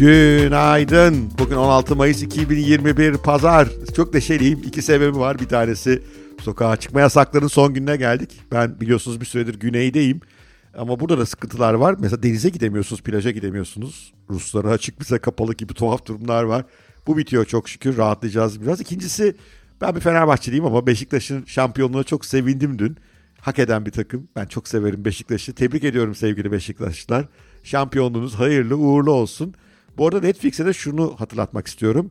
Günaydın. Bugün 16 Mayıs 2021 Pazar. Çok neşeliyim. İki sebebi var. Bir tanesi sokağa çıkma yasaklarının son gününe geldik. Ben biliyorsunuz bir süredir güneydeyim. Ama burada da sıkıntılar var. Mesela denize gidemiyorsunuz, plaja gidemiyorsunuz. Ruslara açık bize kapalı gibi tuhaf durumlar var. Bu bitiyor çok şükür. Rahatlayacağız biraz. İkincisi ben bir Fenerbahçeliyim ama Beşiktaş'ın şampiyonluğuna çok sevindim dün. Hak eden bir takım. Ben çok severim Beşiktaş'ı. Tebrik ediyorum sevgili Beşiktaşlılar. Şampiyonluğunuz hayırlı uğurlu olsun. Bu arada Netflix'e de şunu hatırlatmak istiyorum.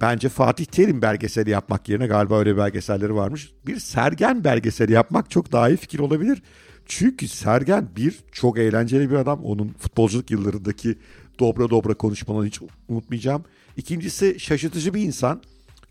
Bence Fatih Terim belgeseli yapmak yerine galiba öyle belgeselleri varmış. Bir Sergen belgeseli yapmak çok daha iyi fikir olabilir. Çünkü Sergen bir çok eğlenceli bir adam. Onun futbolculuk yıllarındaki dobra dobra konuşmalarını hiç unutmayacağım. İkincisi şaşırtıcı bir insan.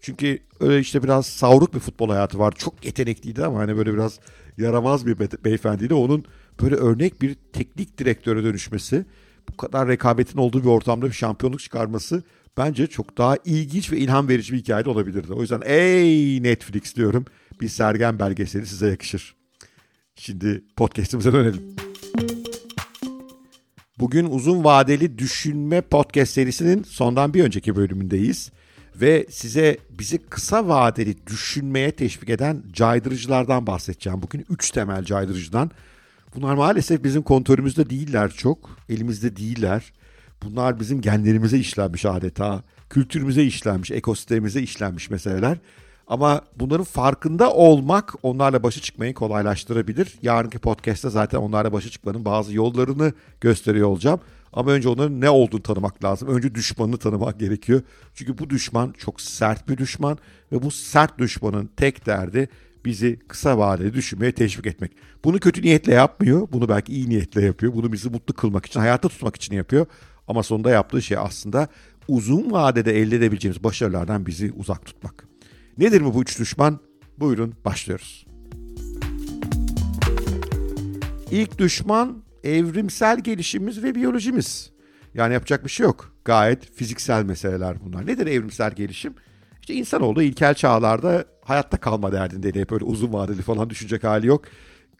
Çünkü öyle işte biraz savruk bir futbol hayatı var. Çok yetenekliydi ama hani böyle biraz yaramaz bir be- beyefendiydi. Onun böyle örnek bir teknik direktöre dönüşmesi, bu kadar rekabetin olduğu bir ortamda bir şampiyonluk çıkarması bence çok daha ilginç ve ilham verici bir hikaye de olabilirdi. O yüzden ey Netflix diyorum bir Sergen belgeseli size yakışır. Şimdi podcast'imize dönelim. Bugün uzun vadeli düşünme podcast serisinin sondan bir önceki bölümündeyiz. Ve size bizi kısa vadeli düşünmeye teşvik eden caydırıcılardan bahsedeceğim. Bugün 3 temel caydırıcıdan. Bunlar maalesef bizim kontrolümüzde değiller çok. Elimizde değiller. Bunlar bizim genlerimize işlenmiş adeta. Kültürümüze işlenmiş, ekosistemimize işlenmiş meseleler. Ama bunların farkında olmak onlarla başa çıkmayı kolaylaştırabilir. Yarınki podcast'te zaten onlarla başa çıkmanın bazı yollarını gösteriyor olacağım. Ama önce onların ne olduğunu tanımak lazım. Önce düşmanını tanımak gerekiyor. Çünkü bu düşman çok sert bir düşman ve bu sert düşmanın tek derdi bizi kısa vadeli düşünmeye teşvik etmek. Bunu kötü niyetle yapmıyor. Bunu belki iyi niyetle yapıyor. Bunu bizi mutlu kılmak için, hayatta tutmak için yapıyor. Ama sonunda yaptığı şey aslında uzun vadede elde edebileceğimiz başarılardan bizi uzak tutmak. Nedir mi bu üç düşman? Buyurun başlıyoruz. İlk düşman evrimsel gelişimimiz ve biyolojimiz. Yani yapacak bir şey yok. Gayet fiziksel meseleler bunlar. Nedir evrimsel gelişim? İşte insanoğlu ilkel çağlarda hayatta kalma derdindeydi. Hep öyle uzun vadeli falan düşünecek hali yok.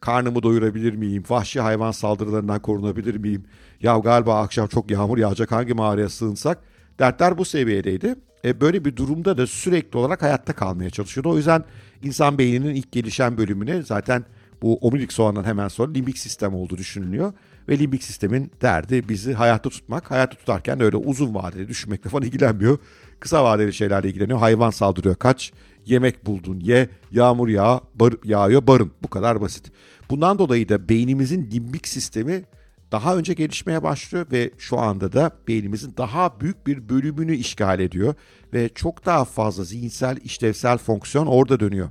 Karnımı doyurabilir miyim? Vahşi hayvan saldırılarından korunabilir miyim? Ya galiba akşam çok yağmur yağacak hangi mağaraya sığınsak? Dertler bu seviyedeydi. E böyle bir durumda da sürekli olarak hayatta kalmaya çalışıyordu. O yüzden insan beyninin ilk gelişen bölümüne zaten bu omurilik soğandan hemen sonra limbik sistem olduğu düşünülüyor. Ve limbik sistemin derdi bizi hayatta tutmak. Hayatta tutarken öyle uzun vadeli düşünmekle falan ilgilenmiyor. Kısa vadeli şeylerle ilgileniyor. Hayvan saldırıyor kaç, yemek buldun ye, yağmur yağ, bar, yağıyor barın. Bu kadar basit. Bundan dolayı da beynimizin limbik sistemi daha önce gelişmeye başlıyor ve şu anda da beynimizin daha büyük bir bölümünü işgal ediyor ve çok daha fazla zihinsel işlevsel fonksiyon orada dönüyor.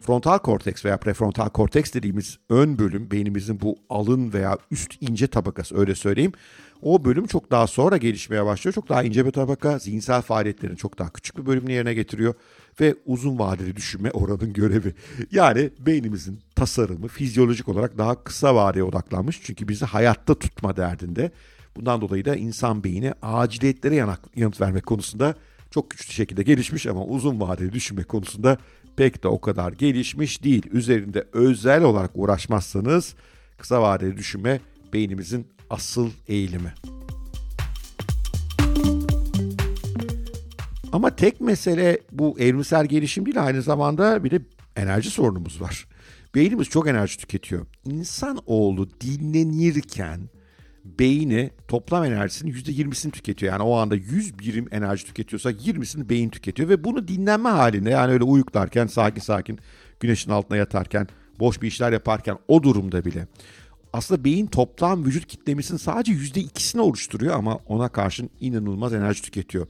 Frontal korteks veya prefrontal korteks dediğimiz ön bölüm beynimizin bu alın veya üst ince tabakası öyle söyleyeyim. O bölüm çok daha sonra gelişmeye başlıyor. Çok daha ince bir tabaka zihinsel faaliyetlerin çok daha küçük bir bölümünü yerine getiriyor ve uzun vadeli düşünme oranın görevi. Yani beynimizin tasarımı fizyolojik olarak daha kısa vadeye odaklanmış. Çünkü bizi hayatta tutma derdinde. Bundan dolayı da insan beyni aciliyetlere yanak, yanıt vermek konusunda çok güçlü şekilde gelişmiş ama uzun vadeli düşünme konusunda pek de o kadar gelişmiş değil. Üzerinde özel olarak uğraşmazsanız kısa vadeli düşünme beynimizin asıl eğilimi. Ama tek mesele bu evrimsel gelişim değil aynı zamanda bir de enerji sorunumuz var. Beynimiz çok enerji tüketiyor. İnsan oğlu dinlenirken beyni toplam enerjisinin %20'sini tüketiyor. Yani o anda 100 birim enerji tüketiyorsa 20'sini beyin tüketiyor ve bunu dinlenme halinde yani öyle uyuklarken sakin sakin güneşin altına yatarken boş bir işler yaparken o durumda bile aslında beyin toplam vücut kitlemesinin sadece %2'sini oluşturuyor ama ona karşın inanılmaz enerji tüketiyor.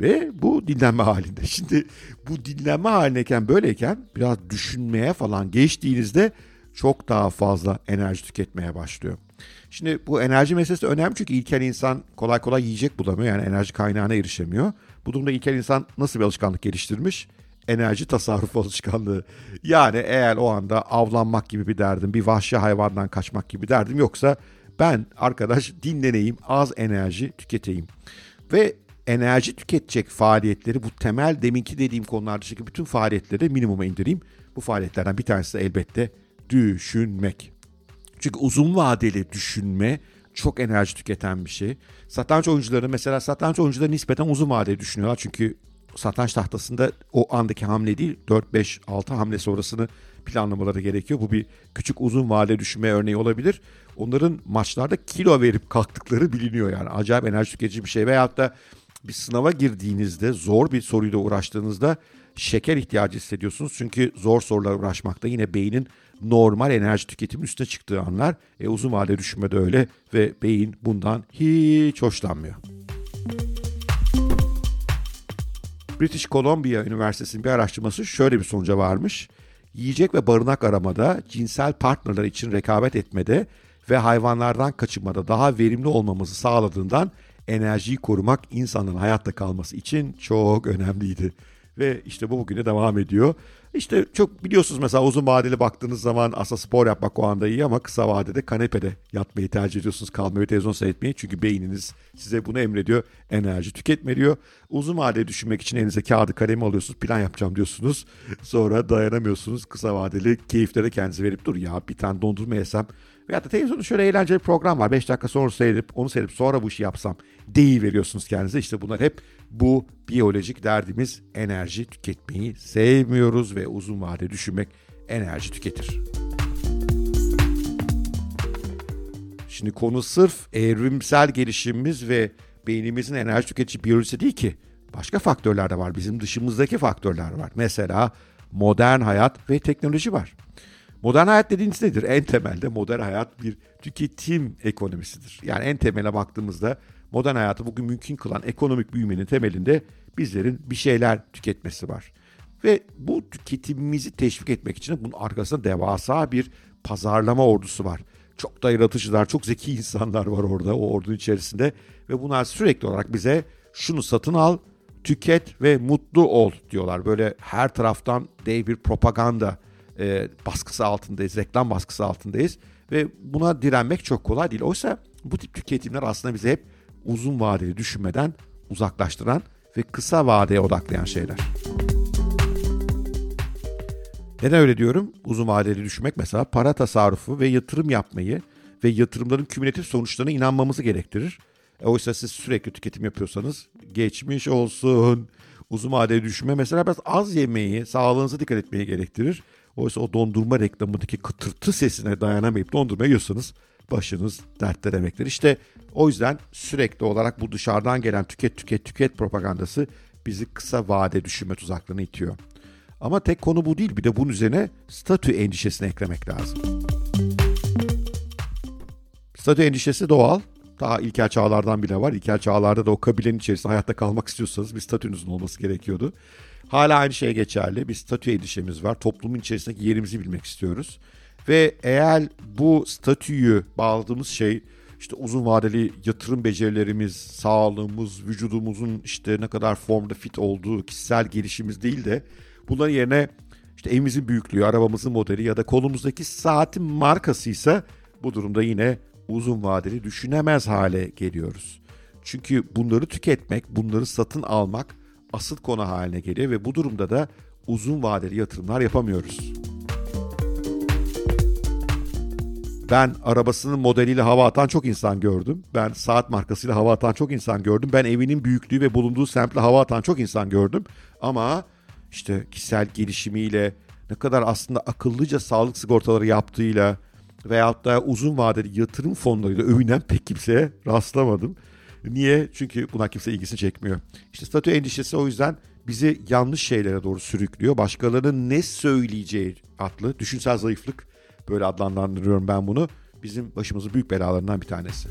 Ve bu dinlenme halinde. Şimdi bu dinlenme halindeyken böyleyken biraz düşünmeye falan geçtiğinizde çok daha fazla enerji tüketmeye başlıyor. Şimdi bu enerji meselesi önemli çünkü ilkel insan kolay kolay yiyecek bulamıyor. Yani enerji kaynağına erişemiyor. Bu durumda ilkel insan nasıl bir alışkanlık geliştirmiş? Enerji tasarrufu alışkanlığı. Yani eğer o anda avlanmak gibi bir derdim, bir vahşi hayvandan kaçmak gibi derdim yoksa ben arkadaş dinleneyim, az enerji tüketeyim. Ve enerji tüketecek faaliyetleri bu temel deminki dediğim konulardaki bütün faaliyetleri minimuma indireyim. Bu faaliyetlerden bir tanesi de elbette düşünmek. Çünkü uzun vadeli düşünme çok enerji tüketen bir şey. Satranç oyuncuları mesela satranç oyuncuları nispeten uzun vadeli düşünüyorlar. Çünkü satranç tahtasında o andaki hamle değil 4 5 6 hamle sonrasını planlamaları gerekiyor. Bu bir küçük uzun vade düşünme örneği olabilir. Onların maçlarda kilo verip kalktıkları biliniyor yani. Acayip enerji tüketici bir şey. Veyahut da bir sınava girdiğinizde zor bir soruyla uğraştığınızda şeker ihtiyacı hissediyorsunuz. Çünkü zor sorularla uğraşmakta yine beynin normal enerji tüketimi üstüne çıktığı anlar. E, uzun vade düşünmede öyle ve beyin bundan hiç hoşlanmıyor. British Columbia Üniversitesi'nin bir araştırması şöyle bir sonuca varmış. Yiyecek ve barınak aramada, cinsel partnerler için rekabet etmede ve hayvanlardan kaçınmada daha verimli olmamızı sağladığından enerjiyi korumak insanın hayatta kalması için çok önemliydi. Ve işte bu bugüne devam ediyor. İşte çok biliyorsunuz mesela uzun vadeli baktığınız zaman aslında spor yapmak o anda iyi ama kısa vadede kanepede yatmayı tercih ediyorsunuz. Kalmayı televizyon seyretmeyi çünkü beyniniz size bunu emrediyor. Enerji tüketme diyor. Uzun vadeli düşünmek için elinize kağıdı kalemi alıyorsunuz. Plan yapacağım diyorsunuz. Sonra dayanamıyorsunuz. Kısa vadeli keyiflere kendinizi verip dur ya bir tane dondurma yesem. Veyahut da televizyonda şöyle eğlenceli bir program var. 5 dakika sonra seyredip onu seyredip sonra bu işi yapsam deyi veriyorsunuz kendinize. İşte bunlar hep bu biyolojik derdimiz enerji tüketmeyi sevmiyoruz ve uzun vade düşünmek enerji tüketir. Şimdi konu sırf evrimsel gelişimimiz ve beynimizin enerji tüketici biyolojisi değil ki. Başka faktörler de var. Bizim dışımızdaki faktörler var. Mesela modern hayat ve teknoloji var. Modern hayat dediğiniz nedir? En temelde modern hayat bir tüketim ekonomisidir. Yani en temele baktığımızda modern hayatı bugün mümkün kılan ekonomik büyümenin temelinde bizlerin bir şeyler tüketmesi var. Ve bu tüketimimizi teşvik etmek için bunun arkasında devasa bir pazarlama ordusu var. Çok da yaratıcılar, çok zeki insanlar var orada o ordunun içerisinde. Ve bunlar sürekli olarak bize şunu satın al, tüket ve mutlu ol diyorlar. Böyle her taraftan dev bir propaganda e, baskısı altındayız, reklam baskısı altındayız. Ve buna direnmek çok kolay değil. Oysa bu tip tüketimler aslında bize hep uzun vadeli düşünmeden uzaklaştıran ve kısa vadeye odaklayan şeyler. Neden öyle diyorum? Uzun vadeli düşünmek mesela para tasarrufu ve yatırım yapmayı ve yatırımların kümülatif sonuçlarına inanmamızı gerektirir. E oysa siz sürekli tüketim yapıyorsanız geçmiş olsun. Uzun vadeli düşünme mesela biraz az yemeyi, sağlığınıza dikkat etmeyi gerektirir. Oysa o dondurma reklamındaki kıtırtı sesine dayanamayıp dondurma yiyorsanız başınız dertte demektir. İşte o yüzden sürekli olarak bu dışarıdan gelen tüket tüket tüket propagandası bizi kısa vade düşünme tuzaklarına itiyor. Ama tek konu bu değil bir de bunun üzerine statü endişesini eklemek lazım. Statü endişesi doğal. Daha ilkel çağlardan bile var. İlkel çağlarda da o kabilenin içerisinde hayatta kalmak istiyorsanız bir statünüzün olması gerekiyordu. Hala aynı şey geçerli. Bir statü endişemiz var. Toplumun içerisindeki yerimizi bilmek istiyoruz. Ve eğer bu statüyü bağladığımız şey işte uzun vadeli yatırım becerilerimiz, sağlığımız, vücudumuzun işte ne kadar formda fit olduğu, kişisel gelişimiz değil de bunların yerine işte evimizin büyüklüğü, arabamızın modeli ya da kolumuzdaki saatin markasıysa bu durumda yine uzun vadeli düşünemez hale geliyoruz. Çünkü bunları tüketmek, bunları satın almak asıl konu haline geliyor ve bu durumda da uzun vadeli yatırımlar yapamıyoruz. Ben arabasının modeliyle hava atan çok insan gördüm. Ben saat markasıyla hava atan çok insan gördüm. Ben evinin büyüklüğü ve bulunduğu semtle hava atan çok insan gördüm. Ama işte kişisel gelişimiyle ne kadar aslında akıllıca sağlık sigortaları yaptığıyla veyahut da uzun vadeli yatırım fonlarıyla övünen pek kimseye rastlamadım. Niye? Çünkü buna kimse ilgisini çekmiyor. İşte statü endişesi o yüzden bizi yanlış şeylere doğru sürüklüyor. Başkalarının ne söyleyeceği adlı düşünsel zayıflık böyle adlandırıyorum ben bunu. Bizim başımızın büyük belalarından bir tanesi.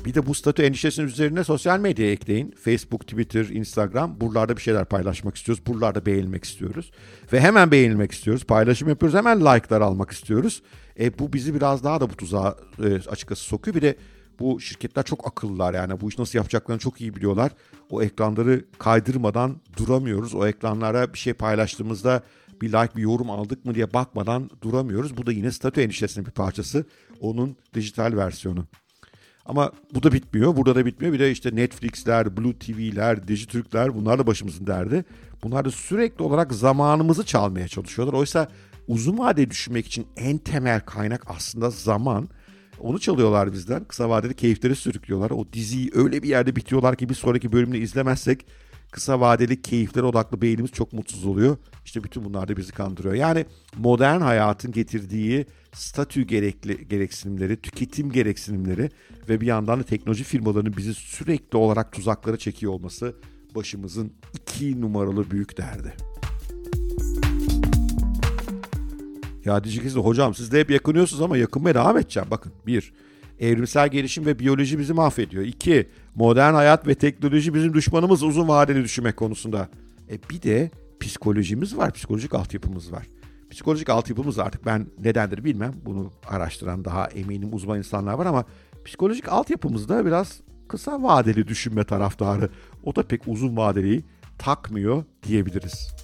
E bir de bu statü endişesinin üzerine sosyal medya ekleyin. Facebook, Twitter, Instagram. Buralarda bir şeyler paylaşmak istiyoruz. Buralarda beğenilmek istiyoruz. Ve hemen beğenilmek istiyoruz. Paylaşım yapıyoruz. Hemen like'lar almak istiyoruz. E bu bizi biraz daha da bu tuzağa e, açıkçası sokuyor. Bir de bu şirketler çok akıllılar yani bu iş nasıl yapacaklarını çok iyi biliyorlar. O ekranları kaydırmadan duramıyoruz. O ekranlara bir şey paylaştığımızda bir like bir yorum aldık mı diye bakmadan duramıyoruz. Bu da yine statü endişesinin bir parçası. Onun dijital versiyonu. Ama bu da bitmiyor. Burada da bitmiyor. Bir de işte Netflix'ler, Blue TV'ler, Dijitürk'ler bunlar da başımızın derdi. Bunlar da sürekli olarak zamanımızı çalmaya çalışıyorlar. Oysa uzun vadeli düşünmek için en temel kaynak aslında zaman. Onu çalıyorlar bizden. Kısa vadeli keyifleri sürüklüyorlar. O diziyi öyle bir yerde bitiyorlar ki bir sonraki bölümünü izlemezsek kısa vadeli keyiflere odaklı beynimiz çok mutsuz oluyor. İşte bütün bunlar da bizi kandırıyor. Yani modern hayatın getirdiği statü gerekli gereksinimleri, tüketim gereksinimleri ve bir yandan da teknoloji firmalarının bizi sürekli olarak tuzaklara çekiyor olması başımızın iki numaralı büyük derdi. Ya diyeceksiniz hocam siz de hep yakınıyorsunuz ama yakınmaya devam edeceğim. Bakın bir, evrimsel gelişim ve biyoloji bizi mahvediyor. İki, modern hayat ve teknoloji bizim düşmanımız uzun vadeli düşünmek konusunda. E bir de psikolojimiz var, psikolojik altyapımız var. Psikolojik altyapımız artık ben nedendir bilmem. Bunu araştıran daha eminim uzman insanlar var ama psikolojik altyapımızda biraz kısa vadeli düşünme taraftarı. O da pek uzun vadeli takmıyor diyebiliriz.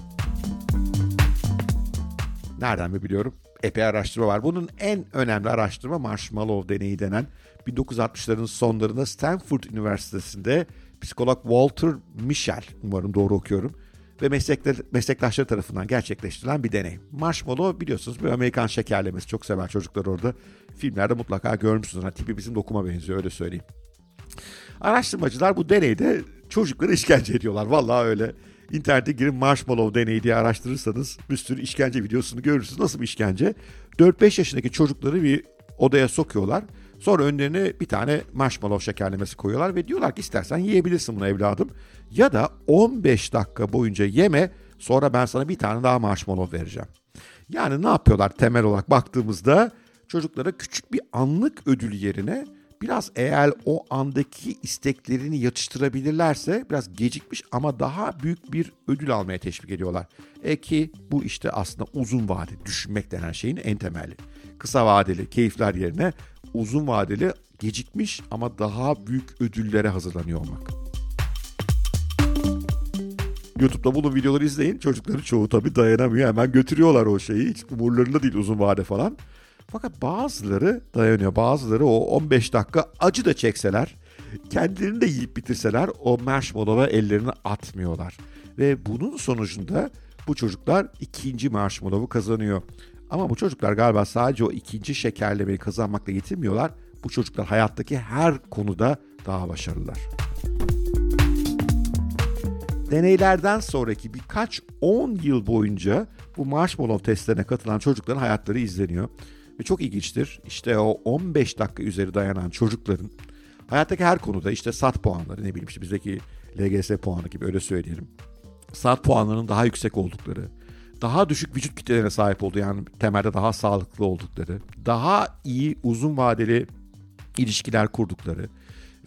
Nereden mi biliyorum? Epey araştırma var. Bunun en önemli araştırma Marshmallow deneyi denen 1960'ların sonlarında Stanford Üniversitesi'nde psikolog Walter Mischel, umarım doğru okuyorum, ve meslektaşları tarafından gerçekleştirilen bir deney. Marshmallow biliyorsunuz bir Amerikan şekerlemesi. Çok sever çocuklar orada. Filmlerde mutlaka görmüşsünüz. Yani tipi bizim dokuma benziyor öyle söyleyeyim. Araştırmacılar bu deneyde çocukları işkence ediyorlar. Vallahi öyle. İnternete girin marshmallow deneyi diye araştırırsanız bir sürü işkence videosunu görürsünüz. Nasıl bir işkence? 4-5 yaşındaki çocukları bir odaya sokuyorlar. Sonra önlerine bir tane marshmallow şekerlemesi koyuyorlar ve diyorlar ki istersen yiyebilirsin bunu evladım. Ya da 15 dakika boyunca yeme sonra ben sana bir tane daha marshmallow vereceğim. Yani ne yapıyorlar temel olarak baktığımızda çocuklara küçük bir anlık ödül yerine biraz eğer o andaki isteklerini yatıştırabilirlerse biraz gecikmiş ama daha büyük bir ödül almaya teşvik ediyorlar. E ki bu işte aslında uzun vade düşünmek denen şeyin en temeli. Kısa vadeli keyifler yerine uzun vadeli gecikmiş ama daha büyük ödüllere hazırlanıyor olmak. YouTube'da bunun videoları izleyin. Çocukların çoğu tabii dayanamıyor. Hemen götürüyorlar o şeyi. Hiç umurlarında değil uzun vade falan. Fakat bazıları dayanıyor. Bazıları o 15 dakika acı da çekseler, kendilerini de yiyip bitirseler o marshmallow'a ellerini atmıyorlar. Ve bunun sonucunda bu çocuklar ikinci marshmallow'u kazanıyor. Ama bu çocuklar galiba sadece o ikinci şekerlemeyi kazanmakla yetinmiyorlar. Bu çocuklar hayattaki her konuda daha başarılılar. Deneylerden sonraki birkaç 10 yıl boyunca bu marshmallow testlerine katılan çocukların hayatları izleniyor. Ve çok ilginçtir. İşte o 15 dakika üzeri dayanan çocukların hayattaki her konuda işte SAT puanları ne bileyim işte bizdeki LGS puanı gibi öyle söyleyelim. SAT puanlarının daha yüksek oldukları, daha düşük vücut kitlelerine sahip olduğu yani temelde daha sağlıklı oldukları, daha iyi uzun vadeli ilişkiler kurdukları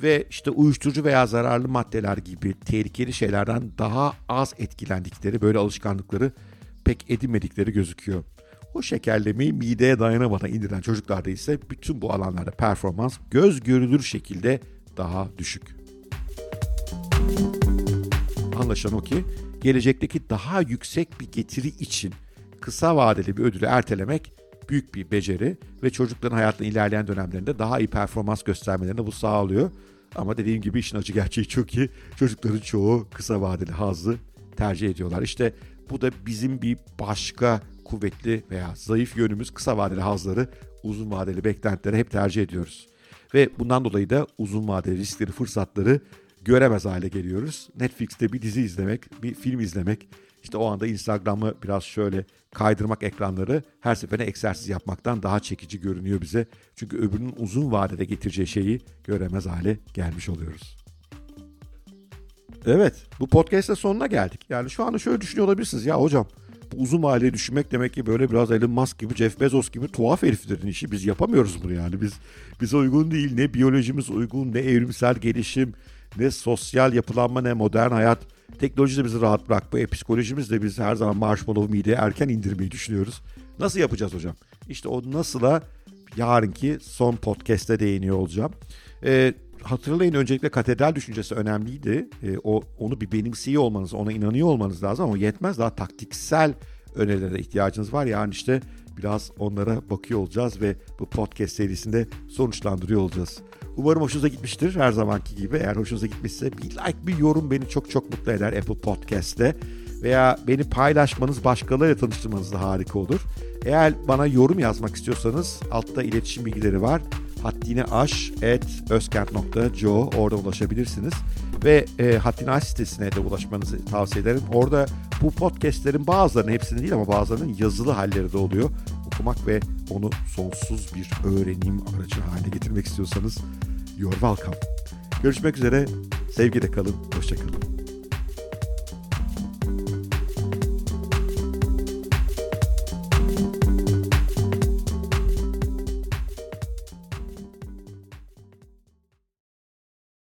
ve işte uyuşturucu veya zararlı maddeler gibi tehlikeli şeylerden daha az etkilendikleri böyle alışkanlıkları pek edinmedikleri gözüküyor. O şekerlemeyi mideye dayanamadan indiren çocuklarda ise bütün bu alanlarda performans göz görülür şekilde daha düşük. Anlaşılan o ki gelecekteki daha yüksek bir getiri için kısa vadeli bir ödülü ertelemek büyük bir beceri ve çocukların hayatının ilerleyen dönemlerinde daha iyi performans göstermelerini bu sağlıyor. Ama dediğim gibi işin acı gerçeği çok ki çocukların çoğu kısa vadeli hazzı tercih ediyorlar. İşte bu da bizim bir başka kuvvetli veya zayıf yönümüz kısa vadeli hazları uzun vadeli beklentilere hep tercih ediyoruz. Ve bundan dolayı da uzun vadeli riskleri, fırsatları göremez hale geliyoruz. Netflix'te bir dizi izlemek, bir film izlemek, işte o anda Instagram'ı biraz şöyle kaydırmak ekranları her seferine egzersiz yapmaktan daha çekici görünüyor bize. Çünkü öbürünün uzun vadede getireceği şeyi göremez hale gelmiş oluyoruz. Evet, bu podcast'ın sonuna geldik. Yani şu anda şöyle düşünüyor olabilirsiniz. Ya hocam bu uzun vadeli düşünmek demek ki böyle biraz Elon Musk gibi, Jeff Bezos gibi tuhaf heriflerin işi. Biz yapamıyoruz bunu yani. Biz bize uygun değil. Ne biyolojimiz uygun, ne evrimsel gelişim, ne sosyal yapılanma, ne modern hayat. Teknoloji de bizi rahat bırakmıyor. Psikolojimiz de biz her zaman marshmallow mideye erken indirmeyi düşünüyoruz. Nasıl yapacağız hocam? İşte o nasıla yarınki son podcast'te değiniyor olacağım. Ee, hatırlayın öncelikle katedral düşüncesi önemliydi. E, o onu bir benimsiyor olmanız, ona inanıyor olmanız lazım ama yetmez. Daha taktiksel önerilere ihtiyacınız var. Yani işte biraz onlara bakıyor olacağız ve bu podcast serisinde sonuçlandırıyor olacağız. Umarım hoşunuza gitmiştir her zamanki gibi. Eğer hoşunuza gitmişse bir like, bir yorum beni çok çok mutlu eder Apple Podcast'te. veya beni paylaşmanız başkalarıyla tanıştırmanız da harika olur. Eğer bana yorum yazmak istiyorsanız altta iletişim bilgileri var. Haddini aş at özkent.co oradan ulaşabilirsiniz. Ve e, Haddini Aş sitesine de ulaşmanızı tavsiye ederim. Orada bu podcastlerin bazılarının hepsinin değil ama bazılarının yazılı halleri de oluyor. Okumak ve onu sonsuz bir öğrenim aracı haline getirmek istiyorsanız you're welcome. Görüşmek üzere. Sevgiyle kalın. Hoşçakalın.